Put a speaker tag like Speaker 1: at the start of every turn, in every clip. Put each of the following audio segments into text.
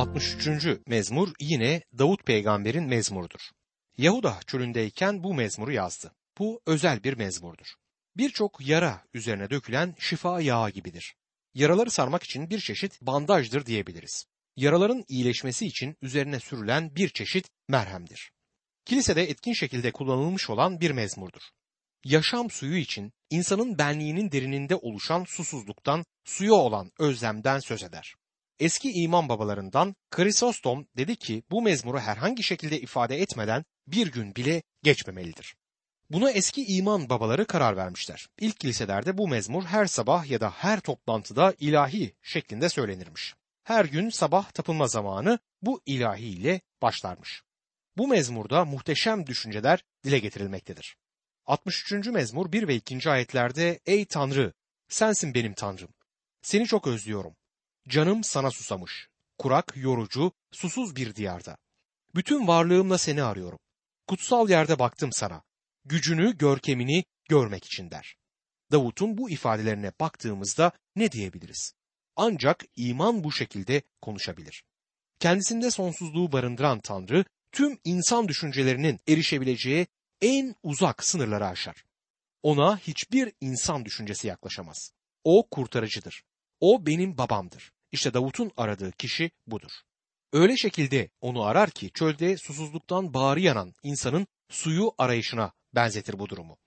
Speaker 1: 63. mezmur yine Davut peygamberin mezmurudur. Yahuda çölündeyken bu mezmuru yazdı. Bu özel bir mezmurdur. Birçok yara üzerine dökülen şifa yağı gibidir. Yaraları sarmak için bir çeşit bandajdır diyebiliriz. Yaraların iyileşmesi için üzerine sürülen bir çeşit merhemdir. Kilisede etkin şekilde kullanılmış olan bir mezmurdur. Yaşam suyu için insanın benliğinin derininde oluşan susuzluktan, suya olan özlemden söz eder. Eski iman babalarından Krisostom dedi ki bu mezmuru herhangi şekilde ifade etmeden bir gün bile geçmemelidir. Buna eski iman babaları karar vermişler. İlk kiliselerde bu mezmur her sabah ya da her toplantıda ilahi şeklinde söylenirmiş. Her gün sabah tapınma zamanı bu ilahi ile başlarmış. Bu mezmurda muhteşem düşünceler dile getirilmektedir. 63. mezmur 1 ve 2. ayetlerde Ey Tanrı sensin benim Tanrım. Seni çok özlüyorum. Canım sana susamış. Kurak, yorucu, susuz bir diyarda. Bütün varlığımla seni arıyorum. Kutsal yerde baktım sana. Gücünü, görkemini görmek için der. Davut'un bu ifadelerine baktığımızda ne diyebiliriz? Ancak iman bu şekilde konuşabilir. Kendisinde sonsuzluğu barındıran Tanrı, tüm insan düşüncelerinin erişebileceği en uzak sınırları aşar. Ona hiçbir insan düşüncesi yaklaşamaz. O kurtarıcıdır. O benim babamdır. İşte Davut'un aradığı kişi budur. Öyle şekilde onu arar ki çölde susuzluktan bağrı yanan insanın suyu arayışına benzetir bu durumu.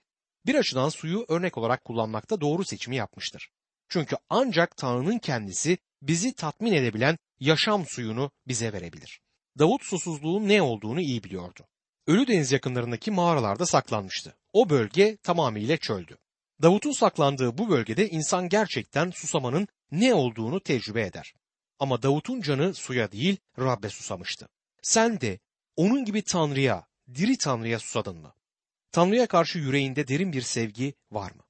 Speaker 1: Bir açıdan suyu örnek olarak kullanmakta doğru seçimi yapmıştır. Çünkü ancak Tanrı'nın kendisi bizi tatmin edebilen yaşam suyunu bize verebilir. Davut susuzluğun ne olduğunu iyi biliyordu. Ölü Deniz yakınlarındaki mağaralarda saklanmıştı. O bölge tamamıyla çöldü. Davut'un saklandığı bu bölgede insan gerçekten susamanın ne olduğunu tecrübe eder. Ama Davut'un canı suya değil Rab'be susamıştı. Sen de onun gibi Tanrı'ya, diri Tanrı'ya susadın mı? Tanrı'ya karşı yüreğinde derin bir sevgi var mı?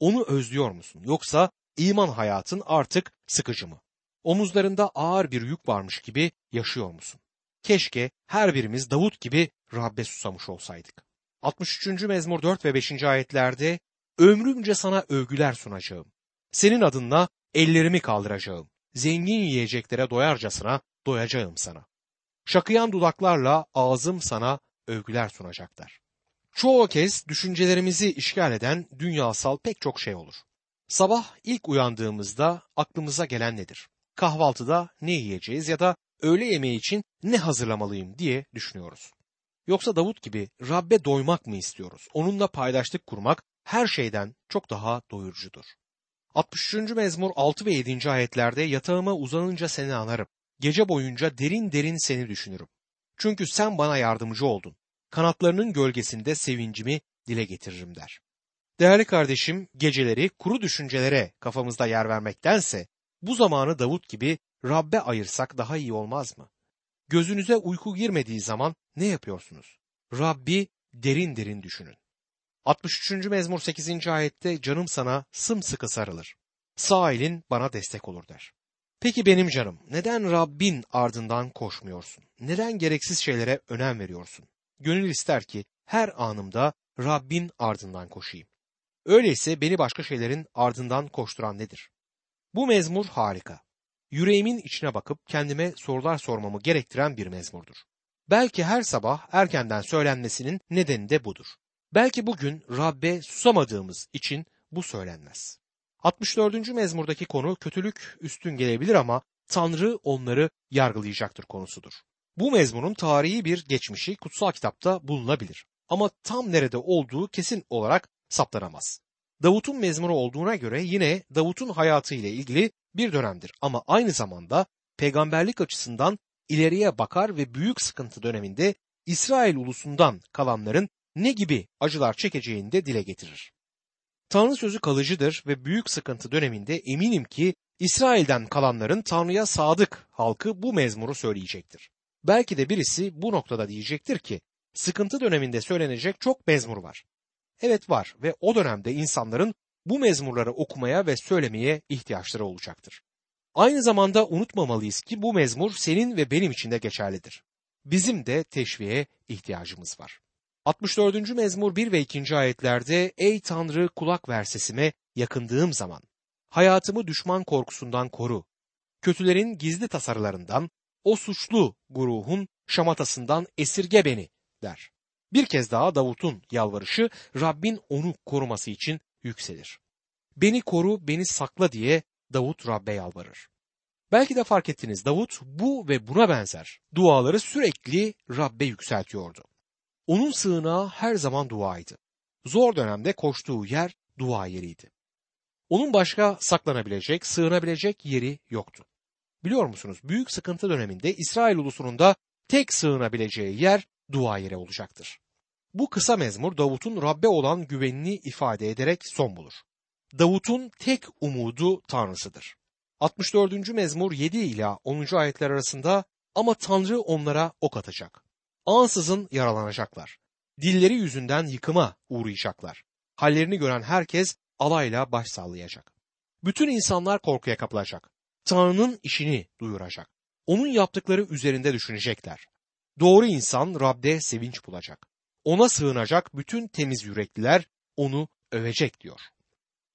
Speaker 1: Onu özlüyor musun? Yoksa iman hayatın artık sıkıcı mı? Omuzlarında ağır bir yük varmış gibi yaşıyor musun? Keşke her birimiz Davut gibi Rab'be susamış olsaydık. 63. mezmur 4 ve 5. ayetlerde ömrümce sana övgüler sunacağım. Senin adınla ellerimi kaldıracağım. Zengin yiyeceklere doyarcasına doyacağım sana. Şakıyan dudaklarla ağzım sana övgüler sunacaklar. Çoğu kez düşüncelerimizi işgal eden dünyasal pek çok şey olur. Sabah ilk uyandığımızda aklımıza gelen nedir? Kahvaltıda ne yiyeceğiz ya da öğle yemeği için ne hazırlamalıyım diye düşünüyoruz. Yoksa Davut gibi Rabbe doymak mı istiyoruz? Onunla paydaşlık kurmak her şeyden çok daha doyurucudur. 63. mezmur 6 ve 7. ayetlerde yatağıma uzanınca seni anarım. Gece boyunca derin derin seni düşünürüm. Çünkü sen bana yardımcı oldun. Kanatlarının gölgesinde sevincimi dile getiririm der. Değerli kardeşim, geceleri kuru düşüncelere kafamızda yer vermektense bu zamanı Davut gibi Rabbe ayırsak daha iyi olmaz mı? Gözünüze uyku girmediği zaman ne yapıyorsunuz? Rabbi derin derin düşünün. 63. mezmur 8. ayette canım sana sımsıkı sarılır. Sağ elin bana destek olur der. Peki benim canım neden Rabbin ardından koşmuyorsun? Neden gereksiz şeylere önem veriyorsun? Gönül ister ki her anımda Rabbin ardından koşayım. Öyleyse beni başka şeylerin ardından koşturan nedir? Bu mezmur harika. Yüreğimin içine bakıp kendime sorular sormamı gerektiren bir mezmurdur. Belki her sabah erkenden söylenmesinin nedeni de budur. Belki bugün Rabbe susamadığımız için bu söylenmez. 64. mezmurdaki konu kötülük üstün gelebilir ama Tanrı onları yargılayacaktır konusudur. Bu mezmunun tarihi bir geçmişi kutsal kitapta bulunabilir. Ama tam nerede olduğu kesin olarak saptanamaz. Davut'un mezmuru olduğuna göre yine Davut'un hayatı ile ilgili bir dönemdir ama aynı zamanda peygamberlik açısından ileriye bakar ve büyük sıkıntı döneminde İsrail ulusundan kalanların ne gibi acılar çekeceğini de dile getirir. Tanrı sözü kalıcıdır ve büyük sıkıntı döneminde eminim ki İsrail'den kalanların Tanrı'ya sadık halkı bu mezmuru söyleyecektir. Belki de birisi bu noktada diyecektir ki sıkıntı döneminde söylenecek çok mezmur var. Evet var ve o dönemde insanların bu mezmurları okumaya ve söylemeye ihtiyaçları olacaktır. Aynı zamanda unutmamalıyız ki bu mezmur senin ve benim için de geçerlidir. Bizim de teşviğe ihtiyacımız var. 64. mezmur 1 ve 2. ayetlerde Ey Tanrı kulak ver sesime yakındığım zaman hayatımı düşman korkusundan koru. Kötülerin gizli tasarılarından, o suçlu guruhun şamatasından esirge beni der. Bir kez daha Davut'un yalvarışı Rabbin onu koruması için yükselir. Beni koru, beni sakla diye Davut Rabbe yalvarır. Belki de fark ettiniz Davut bu ve buna benzer duaları sürekli Rabbe yükseltiyordu. Onun sığınağı her zaman duaydı. Zor dönemde koştuğu yer dua yeriydi. Onun başka saklanabilecek, sığınabilecek yeri yoktu. Biliyor musunuz büyük sıkıntı döneminde İsrail ulusunun da tek sığınabileceği yer dua yeri olacaktır. Bu kısa mezmur Davut'un Rabbe olan güvenini ifade ederek son bulur. Davut'un tek umudu Tanrısıdır. 64. mezmur 7 ila 10. ayetler arasında ama Tanrı onlara ok atacak. Ansızın yaralanacaklar. Dilleri yüzünden yıkıma uğrayacaklar. Hallerini gören herkes alayla baş sallayacak. Bütün insanlar korkuya kapılacak. Tanrı'nın işini duyuracak. Onun yaptıkları üzerinde düşünecekler. Doğru insan Rab'de sevinç bulacak. Ona sığınacak bütün temiz yürekliler onu övecek diyor.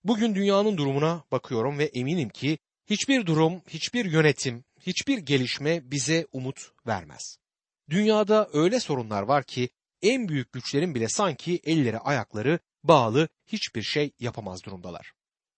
Speaker 1: Bugün dünyanın durumuna bakıyorum ve eminim ki hiçbir durum, hiçbir yönetim, hiçbir gelişme bize umut vermez. Dünyada öyle sorunlar var ki en büyük güçlerin bile sanki elleri ayakları bağlı hiçbir şey yapamaz durumdalar.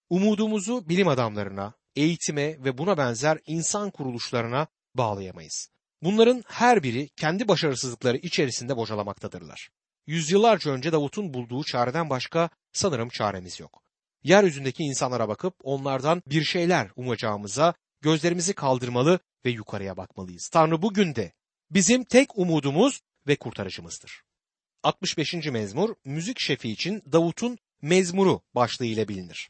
Speaker 1: Umudumuzu bilim adamlarına, eğitime ve buna benzer insan kuruluşlarına bağlayamayız. Bunların her biri kendi başarısızlıkları içerisinde bocalamaktadırlar. Yüzyıllarca önce Davut'un bulduğu çareden başka sanırım çaremiz yok. Yeryüzündeki insanlara bakıp onlardan bir şeyler umacağımıza gözlerimizi kaldırmalı ve yukarıya bakmalıyız. Tanrı bugün de bizim tek umudumuz ve kurtarıcımızdır. 65. mezmur müzik şefi için Davut'un mezmuru başlığı ile bilinir.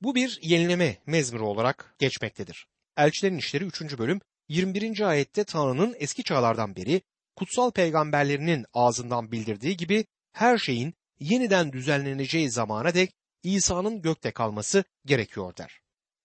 Speaker 1: Bu bir yenileme mezmuru olarak geçmektedir. Elçilerin İşleri 3. bölüm 21. ayette Tanrı'nın eski çağlardan beri kutsal peygamberlerinin ağzından bildirdiği gibi her şeyin yeniden düzenleneceği zamana dek İsa'nın gökte kalması gerekiyor der.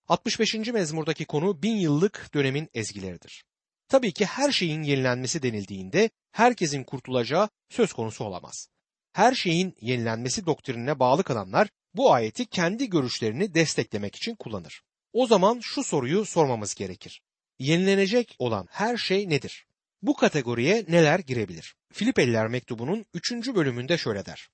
Speaker 1: 65. mezmurdaki konu bin yıllık dönemin ezgileridir. Tabii ki her şeyin yenilenmesi denildiğinde herkesin kurtulacağı söz konusu olamaz. Her şeyin yenilenmesi doktrinine bağlı kalanlar bu ayeti kendi görüşlerini desteklemek için kullanır. O zaman şu soruyu sormamız gerekir. Yenilenecek olan her şey nedir? Bu kategoriye neler girebilir? Filipeliler mektubunun 3. bölümünde şöyle der.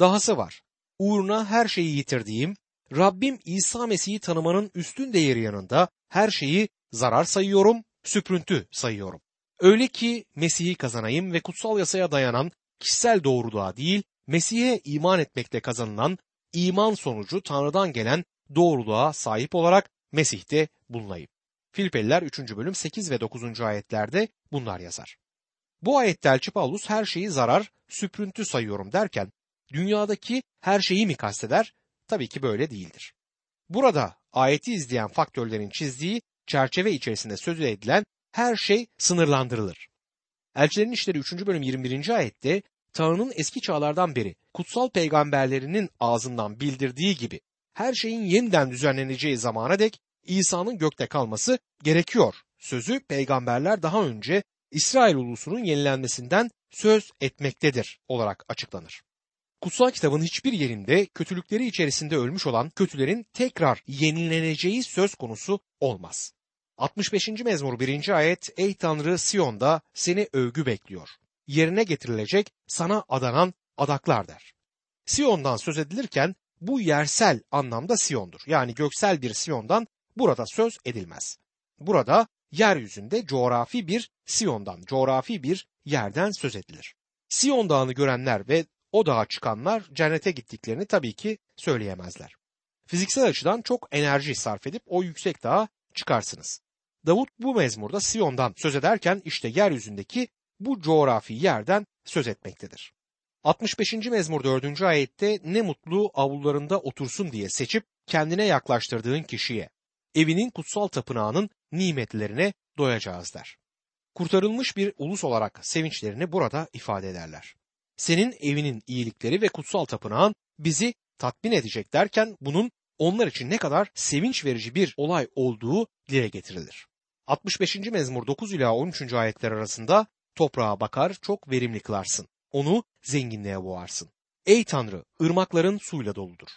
Speaker 1: Dahası var. Uğruna her şeyi yitirdiğim, Rabbim İsa Mesih'i tanımanın üstün değeri yanında her şeyi zarar sayıyorum, süprüntü sayıyorum. Öyle ki Mesih'i kazanayım ve kutsal yasaya dayanan kişisel doğruluğa değil, Mesih'e iman etmekle kazanılan iman sonucu Tanrı'dan gelen doğruluğa sahip olarak Mesih'te bulunayım. Filipeliler 3. bölüm 8 ve 9. ayetlerde bunlar yazar. Bu ayette Elçi Paulus her şeyi zarar, süprüntü sayıyorum derken dünyadaki her şeyi mi kasteder? Tabii ki böyle değildir. Burada ayeti izleyen faktörlerin çizdiği çerçeve içerisinde sözü edilen her şey sınırlandırılır. Elçilerin İşleri 3. bölüm 21. ayette Tanrı'nın eski çağlardan beri kutsal peygamberlerinin ağzından bildirdiği gibi her şeyin yeniden düzenleneceği zamana dek İsa'nın gökte kalması gerekiyor. Sözü peygamberler daha önce İsrail ulusunun yenilenmesinden söz etmektedir olarak açıklanır. Kutsal kitabın hiçbir yerinde kötülükleri içerisinde ölmüş olan kötülerin tekrar yenileneceği söz konusu olmaz. 65. mezmur 1. ayet Ey Tanrı Siyon'da seni övgü bekliyor. Yerine getirilecek sana adanan adaklar der. Siyon'dan söz edilirken bu yersel anlamda Siyon'dur. Yani göksel bir Siyon'dan burada söz edilmez. Burada yeryüzünde coğrafi bir Siyon'dan, coğrafi bir yerden söz edilir. Siyon dağını görenler ve o dağa çıkanlar cennete gittiklerini tabii ki söyleyemezler. Fiziksel açıdan çok enerji sarf edip o yüksek dağa çıkarsınız. Davut bu mezmurda Siyon'dan söz ederken işte yeryüzündeki bu coğrafi yerden söz etmektedir. 65. mezmur 4. ayette ne mutlu avlularında otursun diye seçip kendine yaklaştırdığın kişiye, evinin kutsal tapınağının nimetlerine doyacağız der. Kurtarılmış bir ulus olarak sevinçlerini burada ifade ederler. Senin evinin iyilikleri ve kutsal tapınağın bizi tatmin edecek derken bunun onlar için ne kadar sevinç verici bir olay olduğu dile getirilir. 65. mezmur 9 ila 13. ayetler arasında toprağa bakar çok verimli kılarsın. Onu zenginliğe boğarsın. Ey Tanrı ırmakların suyla doludur.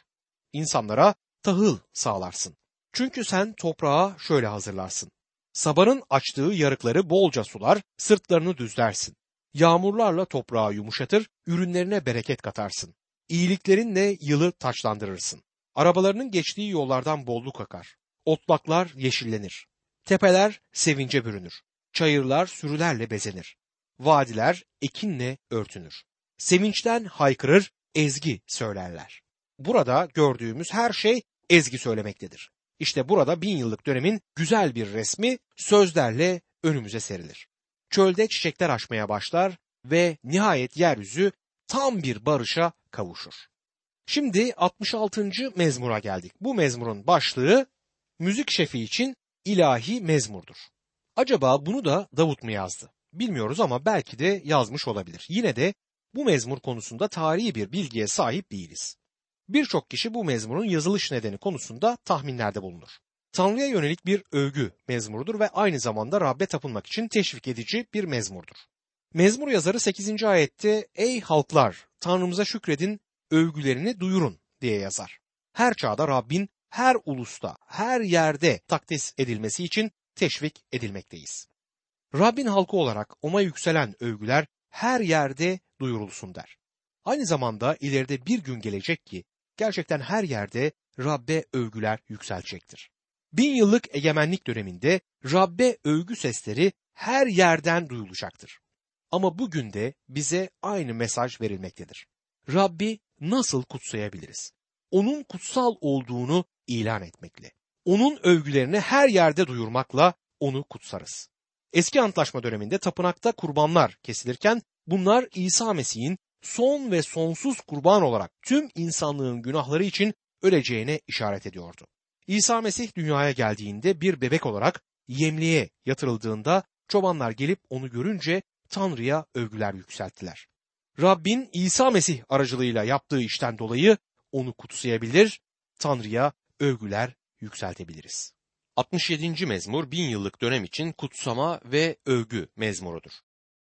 Speaker 1: İnsanlara tahıl sağlarsın. Çünkü sen toprağa şöyle hazırlarsın. Sabanın açtığı yarıkları bolca sular, sırtlarını düzlersin. Yağmurlarla toprağı yumuşatır, ürünlerine bereket katarsın. İyiliklerinle yılı taçlandırırsın. Arabalarının geçtiği yollardan bolluk akar. Otlaklar yeşillenir. Tepeler sevince bürünür. Çayırlar sürülerle bezenir. Vadiler ekinle örtünür. Sevinçten haykırır, ezgi söylerler. Burada gördüğümüz her şey ezgi söylemektedir. İşte burada bin yıllık dönemin güzel bir resmi sözlerle önümüze serilir. Çölde çiçekler açmaya başlar ve nihayet yeryüzü tam bir barışa kavuşur. Şimdi 66. mezmura geldik. Bu mezmurun başlığı müzik şefi için ilahi mezmurdur. Acaba bunu da Davut mu yazdı? Bilmiyoruz ama belki de yazmış olabilir. Yine de bu mezmur konusunda tarihi bir bilgiye sahip değiliz. Birçok kişi bu mezmurun yazılış nedeni konusunda tahminlerde bulunur. Tanrı'ya yönelik bir övgü mezmurudur ve aynı zamanda Rab'be tapınmak için teşvik edici bir mezmurdur. Mezmur yazarı 8. ayette ey halklar Tanrımıza şükredin övgülerini duyurun diye yazar. Her çağda Rabbin her ulusta, her yerde takdis edilmesi için teşvik edilmekteyiz. Rabbin halkı olarak ona yükselen övgüler her yerde duyurulsun der. Aynı zamanda ileride bir gün gelecek ki gerçekten her yerde Rabbe övgüler yükselecektir. Bin yıllık egemenlik döneminde Rabbe övgü sesleri her yerden duyulacaktır. Ama bugün de bize aynı mesaj verilmektedir. Rabbi nasıl kutsayabiliriz? Onun kutsal olduğunu ilan etmekle. Onun övgülerini her yerde duyurmakla onu kutsarız. Eski antlaşma döneminde tapınakta kurbanlar kesilirken bunlar İsa Mesih'in son ve sonsuz kurban olarak tüm insanlığın günahları için öleceğine işaret ediyordu. İsa Mesih dünyaya geldiğinde bir bebek olarak yemliğe yatırıldığında çobanlar gelip onu görünce Tanrı'ya övgüler yükselttiler. Rabbin İsa Mesih aracılığıyla yaptığı işten dolayı onu kutsayabilir, Tanrı'ya övgüler yükseltebiliriz. 67. mezmur bin yıllık dönem için kutsama ve övgü mezmurudur.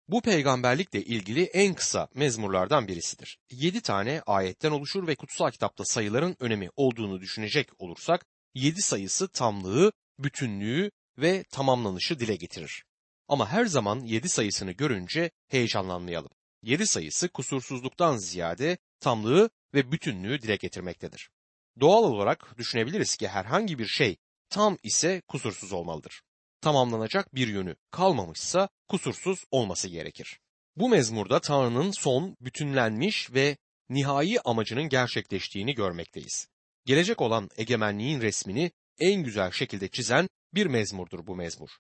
Speaker 1: Bu peygamberlikle ilgili en kısa mezmurlardan birisidir. 7 tane ayetten oluşur ve kutsal kitapta sayıların önemi olduğunu düşünecek olursak 7 sayısı tamlığı, bütünlüğü ve tamamlanışı dile getirir. Ama her zaman 7 sayısını görünce heyecanlanmayalım. 7 sayısı kusursuzluktan ziyade tamlığı ve bütünlüğü dile getirmektedir. Doğal olarak düşünebiliriz ki herhangi bir şey tam ise kusursuz olmalıdır. Tamamlanacak bir yönü kalmamışsa kusursuz olması gerekir. Bu mezmurda Tanrı'nın son, bütünlenmiş ve nihai amacının gerçekleştiğini görmekteyiz. Gelecek olan egemenliğin resmini en güzel şekilde çizen bir mezmurdur bu mezmur.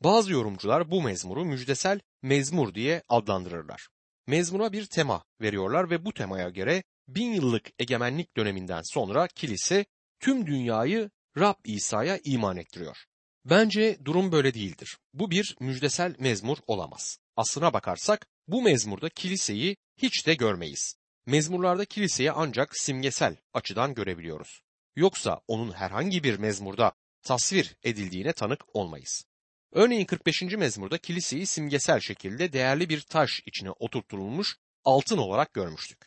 Speaker 1: Bazı yorumcular bu mezmuru müjdesel mezmur diye adlandırırlar. Mezmura bir tema veriyorlar ve bu temaya göre bin yıllık egemenlik döneminden sonra kilise tüm dünyayı Rab İsa'ya iman ettiriyor. Bence durum böyle değildir. Bu bir müjdesel mezmur olamaz. Aslına bakarsak bu mezmurda kiliseyi hiç de görmeyiz. Mezmurlarda kiliseyi ancak simgesel açıdan görebiliyoruz. Yoksa onun herhangi bir mezmurda tasvir edildiğine tanık olmayız. Örneğin 45. mezmurda kiliseyi simgesel şekilde değerli bir taş içine oturtulmuş altın olarak görmüştük.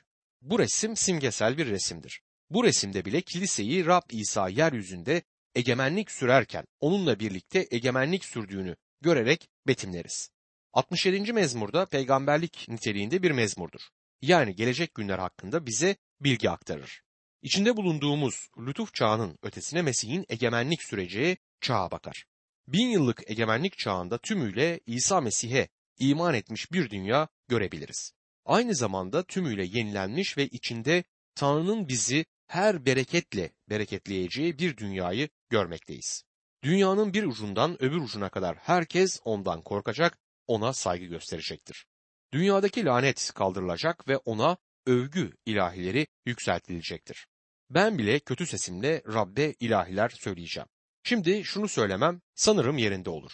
Speaker 1: Bu resim simgesel bir resimdir. Bu resimde bile kiliseyi Rab İsa yeryüzünde egemenlik sürerken onunla birlikte egemenlik sürdüğünü görerek betimleriz. 67. mezmurda peygamberlik niteliğinde bir mezmurdur. Yani gelecek günler hakkında bize bilgi aktarır. İçinde bulunduğumuz lütuf çağının ötesine Mesih'in egemenlik süreceği çağa bakar. Bin yıllık egemenlik çağında tümüyle İsa Mesih'e iman etmiş bir dünya görebiliriz. Aynı zamanda tümüyle yenilenmiş ve içinde Tanrı'nın bizi her bereketle bereketleyeceği bir dünyayı görmekteyiz. Dünyanın bir ucundan öbür ucuna kadar herkes ondan korkacak, ona saygı gösterecektir. Dünyadaki lanet kaldırılacak ve ona övgü ilahileri yükseltilecektir. Ben bile kötü sesimle Rabbe ilahiler söyleyeceğim. Şimdi şunu söylemem sanırım yerinde olur.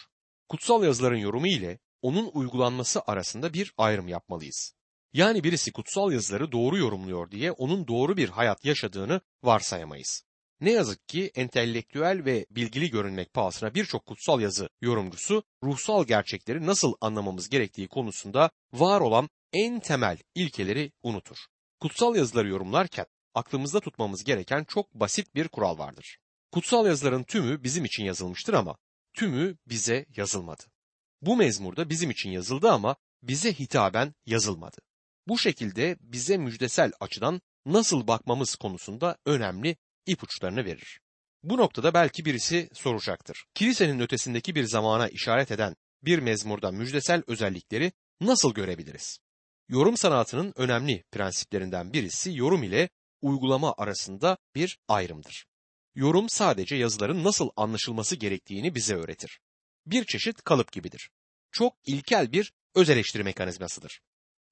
Speaker 1: Kutsal yazıların yorumu ile onun uygulanması arasında bir ayrım yapmalıyız. Yani birisi kutsal yazıları doğru yorumluyor diye onun doğru bir hayat yaşadığını varsayamayız. Ne yazık ki entelektüel ve bilgili görünmek pahasına birçok kutsal yazı yorumcusu ruhsal gerçekleri nasıl anlamamız gerektiği konusunda var olan en temel ilkeleri unutur. Kutsal yazıları yorumlarken aklımızda tutmamız gereken çok basit bir kural vardır. Kutsal yazıların tümü bizim için yazılmıştır ama tümü bize yazılmadı. Bu mezmurda bizim için yazıldı ama bize hitaben yazılmadı. Bu şekilde bize müjdesel açıdan nasıl bakmamız konusunda önemli ipuçlarını verir. Bu noktada belki birisi soracaktır. Kilisenin ötesindeki bir zamana işaret eden bir mezmurda müjdesel özellikleri nasıl görebiliriz? Yorum sanatının önemli prensiplerinden birisi yorum ile uygulama arasında bir ayrımdır. Yorum sadece yazıların nasıl anlaşılması gerektiğini bize öğretir. Bir çeşit kalıp gibidir. Çok ilkel bir öz eleştiri mekanizmasıdır.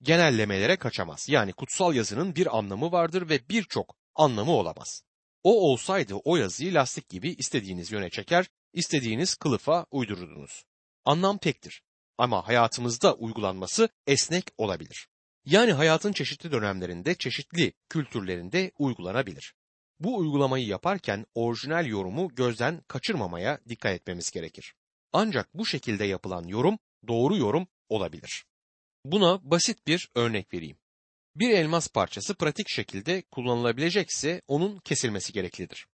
Speaker 1: Genellemelere kaçamaz. Yani kutsal yazının bir anlamı vardır ve birçok anlamı olamaz. O olsaydı o yazıyı lastik gibi istediğiniz yöne çeker, istediğiniz kılıfa uydururdunuz. Anlam tektir ama hayatımızda uygulanması esnek olabilir. Yani hayatın çeşitli dönemlerinde, çeşitli kültürlerinde uygulanabilir. Bu uygulamayı yaparken orijinal yorumu gözden kaçırmamaya dikkat etmemiz gerekir. Ancak bu şekilde yapılan yorum doğru yorum olabilir. Buna basit bir örnek vereyim. Bir elmas parçası pratik şekilde kullanılabilecekse onun kesilmesi gereklidir.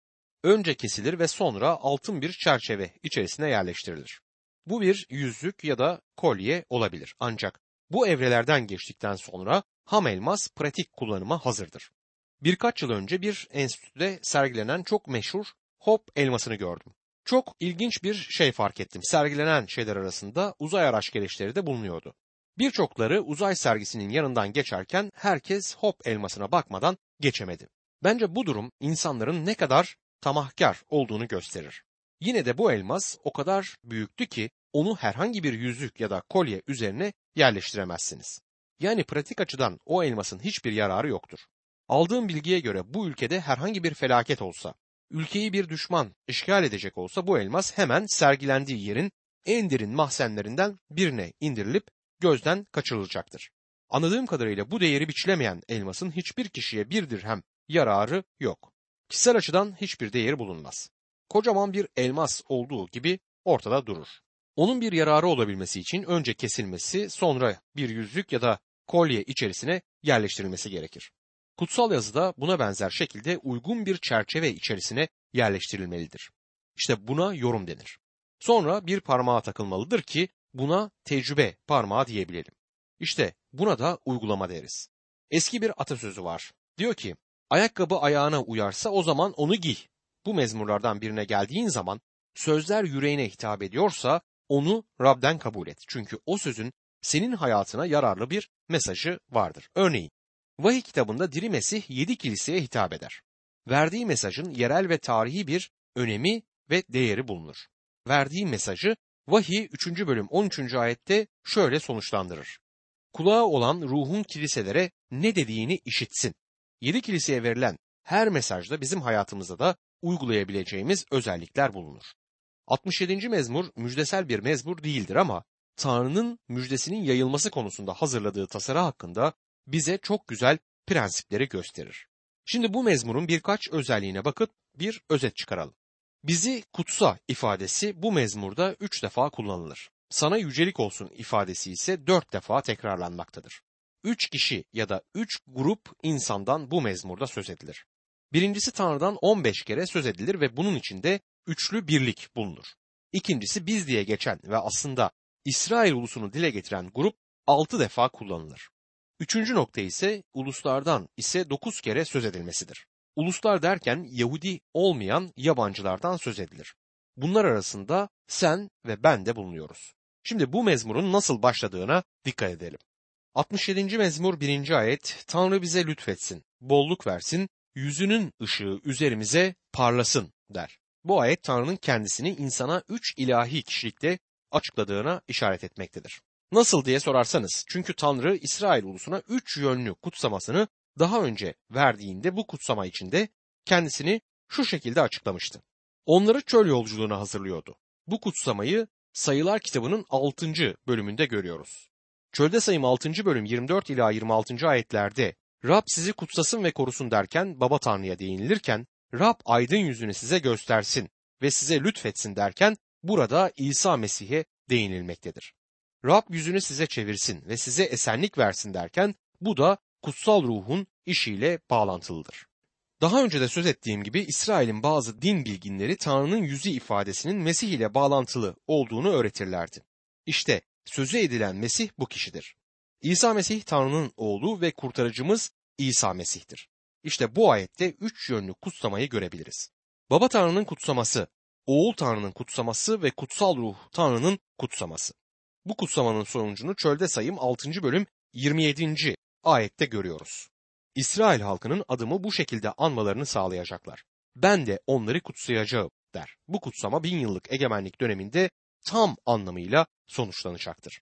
Speaker 1: Önce kesilir ve sonra altın bir çerçeve içerisine yerleştirilir. Bu bir yüzük ya da kolye olabilir. Ancak bu evrelerden geçtikten sonra ham elmas pratik kullanıma hazırdır. Birkaç yıl önce bir enstitüde sergilenen çok meşhur hop elmasını gördüm. Çok ilginç bir şey fark ettim. Sergilenen şeyler arasında uzay araç gereçleri de bulunuyordu. Birçokları uzay sergisinin yanından geçerken herkes hop elmasına bakmadan geçemedi. Bence bu durum insanların ne kadar tamahkar olduğunu gösterir. Yine de bu elmas o kadar büyüktü ki onu herhangi bir yüzük ya da kolye üzerine yerleştiremezsiniz. Yani pratik açıdan o elmasın hiçbir yararı yoktur. Aldığım bilgiye göre bu ülkede herhangi bir felaket olsa, ülkeyi bir düşman işgal edecek olsa bu elmas hemen sergilendiği yerin en derin mahzenlerinden birine indirilip gözden kaçırılacaktır. Anladığım kadarıyla bu değeri biçilemeyen elmasın hiçbir kişiye bir dirhem yararı yok. Kişisel açıdan hiçbir değeri bulunmaz. Kocaman bir elmas olduğu gibi ortada durur. Onun bir yararı olabilmesi için önce kesilmesi, sonra bir yüzük ya da kolye içerisine yerleştirilmesi gerekir. Kutsal yazıda buna benzer şekilde uygun bir çerçeve içerisine yerleştirilmelidir. İşte buna yorum denir. Sonra bir parmağa takılmalıdır ki buna tecrübe parmağı diyebilelim. İşte buna da uygulama deriz. Eski bir atasözü var. Diyor ki, ayakkabı ayağına uyarsa o zaman onu giy. Bu mezmurlardan birine geldiğin zaman sözler yüreğine hitap ediyorsa onu Rab'den kabul et. Çünkü o sözün senin hayatına yararlı bir mesajı vardır. Örneğin, Vahiy kitabında Diri Mesih yedi kiliseye hitap eder. Verdiği mesajın yerel ve tarihi bir önemi ve değeri bulunur. Verdiği mesajı Vahiy 3. bölüm 13. ayette şöyle sonuçlandırır. Kulağı olan ruhun kiliselere ne dediğini işitsin. Yedi kiliseye verilen her mesajda bizim hayatımızda da uygulayabileceğimiz özellikler bulunur. 67. mezmur müjdesel bir mezmur değildir ama Tanrı'nın müjdesinin yayılması konusunda hazırladığı tasarı hakkında bize çok güzel prensipleri gösterir. Şimdi bu mezmurun birkaç özelliğine bakıp bir özet çıkaralım. Bizi kutsa ifadesi bu mezmurda üç defa kullanılır. Sana yücelik olsun ifadesi ise dört defa tekrarlanmaktadır. Üç kişi ya da üç grup insandan bu mezmurda söz edilir. Birincisi Tanrı'dan 15 kere söz edilir ve bunun içinde üçlü birlik bulunur. İkincisi biz diye geçen ve aslında İsrail ulusunu dile getiren grup altı defa kullanılır. Üçüncü nokta ise uluslardan ise dokuz kere söz edilmesidir. Uluslar derken Yahudi olmayan yabancılardan söz edilir. Bunlar arasında sen ve ben de bulunuyoruz. Şimdi bu mezmurun nasıl başladığına dikkat edelim. 67. mezmur 1. ayet Tanrı bize lütfetsin, bolluk versin, yüzünün ışığı üzerimize parlasın der. Bu ayet Tanrı'nın kendisini insana üç ilahi kişilikte açıkladığına işaret etmektedir. Nasıl diye sorarsanız çünkü Tanrı İsrail ulusuna üç yönlü kutsamasını daha önce verdiğinde bu kutsama içinde kendisini şu şekilde açıklamıştı. Onları çöl yolculuğuna hazırlıyordu. Bu kutsamayı Sayılar kitabının 6. bölümünde görüyoruz. Çölde sayım 6. bölüm 24 ila 26. ayetlerde Rab sizi kutsasın ve korusun derken baba Tanrı'ya değinilirken Rab aydın yüzünü size göstersin ve size lütfetsin derken burada İsa Mesih'e değinilmektedir. Rab yüzünü size çevirsin ve size esenlik versin derken bu da kutsal ruhun işiyle bağlantılıdır. Daha önce de söz ettiğim gibi İsrail'in bazı din bilginleri Tanrı'nın yüzü ifadesinin Mesih ile bağlantılı olduğunu öğretirlerdi. İşte sözü edilen Mesih bu kişidir. İsa Mesih Tanrı'nın oğlu ve kurtarıcımız İsa Mesih'tir. İşte bu ayette üç yönlü kutsamayı görebiliriz. Baba Tanrı'nın kutsaması, Oğul Tanrı'nın kutsaması ve Kutsal Ruh Tanrı'nın kutsaması. Bu kutsamanın sonucunu çölde sayım 6. bölüm 27. ayette görüyoruz. İsrail halkının adımı bu şekilde anmalarını sağlayacaklar. Ben de onları kutsayacağım der. Bu kutsama bin yıllık egemenlik döneminde tam anlamıyla sonuçlanacaktır.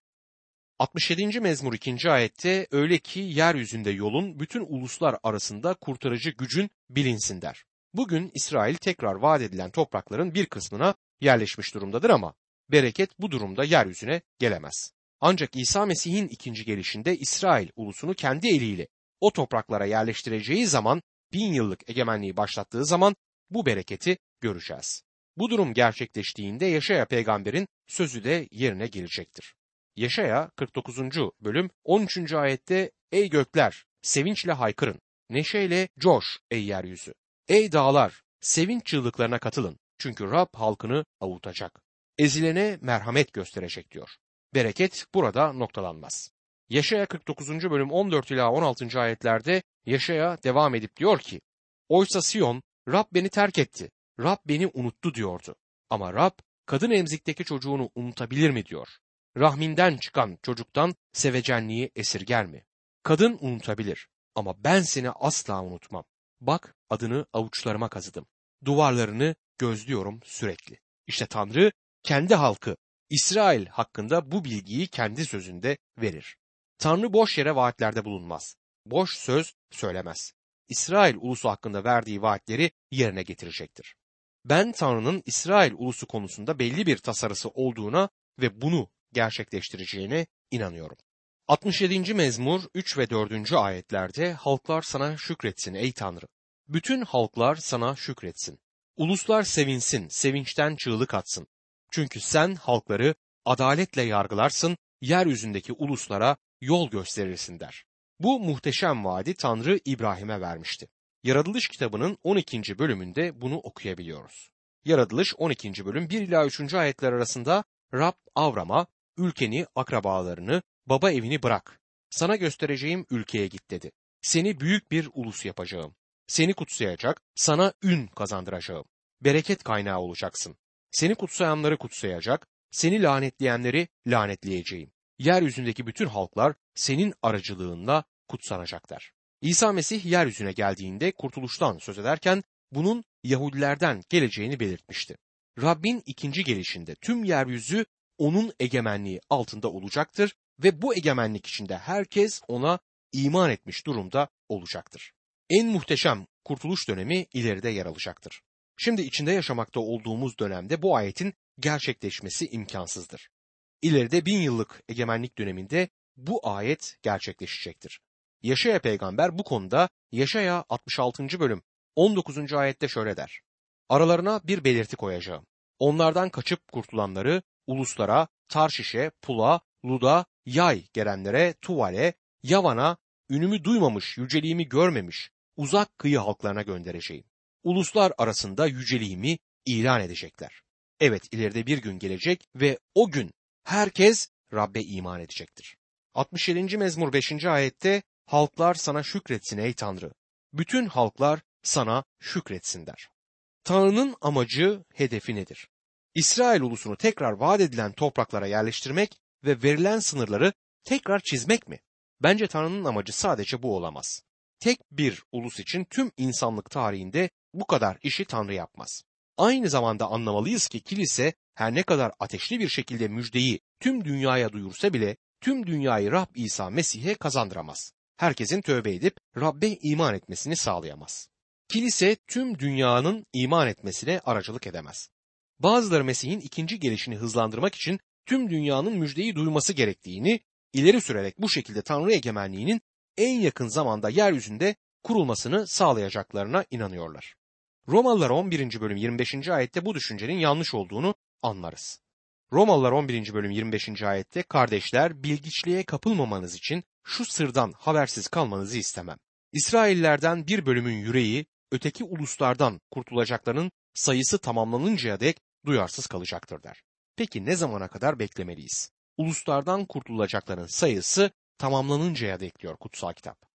Speaker 1: 67. mezmur 2. ayette öyle ki yeryüzünde yolun bütün uluslar arasında kurtarıcı gücün bilinsin der. Bugün İsrail tekrar vaat edilen toprakların bir kısmına yerleşmiş durumdadır ama bereket bu durumda yeryüzüne gelemez. Ancak İsa Mesih'in ikinci gelişinde İsrail ulusunu kendi eliyle o topraklara yerleştireceği zaman bin yıllık egemenliği başlattığı zaman bu bereketi göreceğiz. Bu durum gerçekleştiğinde Yaşaya peygamberin sözü de yerine gelecektir. Yaşaya 49. bölüm 13. ayette Ey gökler sevinçle haykırın, neşeyle coş ey yeryüzü. Ey dağlar sevinç çığlıklarına katılın çünkü Rab halkını avutacak. Ezilene merhamet gösterecek diyor. Bereket burada noktalanmaz. Yaşaya 49. bölüm 14 ila 16. ayetlerde Yaşaya devam edip diyor ki Oysa Sion Rab beni terk etti. Rab beni unuttu diyordu. Ama Rab kadın emzikteki çocuğunu unutabilir mi diyor. Rahminden çıkan çocuktan sevecenliği esirger mi? Kadın unutabilir ama ben seni asla unutmam. Bak adını avuçlarıma kazıdım. Duvarlarını gözlüyorum sürekli. İşte Tanrı kendi halkı İsrail hakkında bu bilgiyi kendi sözünde verir. Tanrı boş yere vaatlerde bulunmaz. Boş söz söylemez. İsrail ulusu hakkında verdiği vaatleri yerine getirecektir. Ben Tanrı'nın İsrail ulusu konusunda belli bir tasarısı olduğuna ve bunu gerçekleştireceğine inanıyorum. 67. mezmur 3 ve 4. ayetlerde halklar sana şükretsin ey Tanrı. Bütün halklar sana şükretsin. Uluslar sevinsin, sevinçten çığlık atsın. Çünkü sen halkları adaletle yargılarsın, yeryüzündeki uluslara yol gösterirsin der. Bu muhteşem vaadi Tanrı İbrahim'e vermişti. Yaratılış kitabının 12. bölümünde bunu okuyabiliyoruz. Yaratılış 12. bölüm 1 ila 3. ayetler arasında Rab Avram'a ülkeni, akrabalarını, baba evini bırak. Sana göstereceğim ülkeye git dedi. Seni büyük bir ulus yapacağım. Seni kutsayacak, sana ün kazandıracağım. Bereket kaynağı olacaksın. Seni kutsayanları kutsayacak, seni lanetleyenleri lanetleyeceğim. Yeryüzündeki bütün halklar senin aracılığınla kutsanacaklar. İsa Mesih yeryüzüne geldiğinde kurtuluştan söz ederken bunun Yahudilerden geleceğini belirtmişti. Rabbin ikinci gelişinde tüm yeryüzü onun egemenliği altında olacaktır ve bu egemenlik içinde herkes ona iman etmiş durumda olacaktır. En muhteşem kurtuluş dönemi ileride yer alacaktır. Şimdi içinde yaşamakta olduğumuz dönemde bu ayetin gerçekleşmesi imkansızdır. İleride bin yıllık egemenlik döneminde bu ayet gerçekleşecektir. Yaşaya peygamber bu konuda Yaşaya 66. bölüm 19. ayette şöyle der. Aralarına bir belirti koyacağım. Onlardan kaçıp kurtulanları uluslara, Tarşiş'e, Pula, Luda, Yay gelenlere, Tuvale, Yavan'a, ünümü duymamış, yüceliğimi görmemiş, uzak kıyı halklarına göndereceğim. Uluslar arasında yüceliğimi ilan edecekler. Evet ileride bir gün gelecek ve o gün herkes Rabbe iman edecektir. 67. mezmur 5. ayette halklar sana şükretsin ey Tanrı. Bütün halklar sana şükretsin der. Tanrı'nın amacı, hedefi nedir? İsrail ulusunu tekrar vaat edilen topraklara yerleştirmek ve verilen sınırları tekrar çizmek mi? Bence Tanrı'nın amacı sadece bu olamaz. Tek bir ulus için tüm insanlık tarihinde bu kadar işi Tanrı yapmaz. Aynı zamanda anlamalıyız ki kilise her ne kadar ateşli bir şekilde müjdeyi tüm dünyaya duyursa bile tüm dünyayı Rab İsa Mesih'e kazandıramaz. Herkesin tövbe edip Rabbe iman etmesini sağlayamaz. Kilise tüm dünyanın iman etmesine aracılık edemez. Bazıları Mesih'in ikinci gelişini hızlandırmak için tüm dünyanın müjdeyi duyması gerektiğini ileri sürerek bu şekilde Tanrı egemenliğinin en yakın zamanda yeryüzünde kurulmasını sağlayacaklarına inanıyorlar. Romalılar 11. bölüm 25. ayette bu düşüncenin yanlış olduğunu anlarız. Romalılar 11. bölüm 25. ayette kardeşler bilgiçliğe kapılmamanız için şu sırdan habersiz kalmanızı istemem. İsraillerden bir bölümün yüreği öteki uluslardan kurtulacakların sayısı tamamlanıncaya dek duyarsız kalacaktır der. Peki ne zamana kadar beklemeliyiz? Uluslardan kurtulacakların sayısı tamamlanıncaya dek diyor kutsal kitap.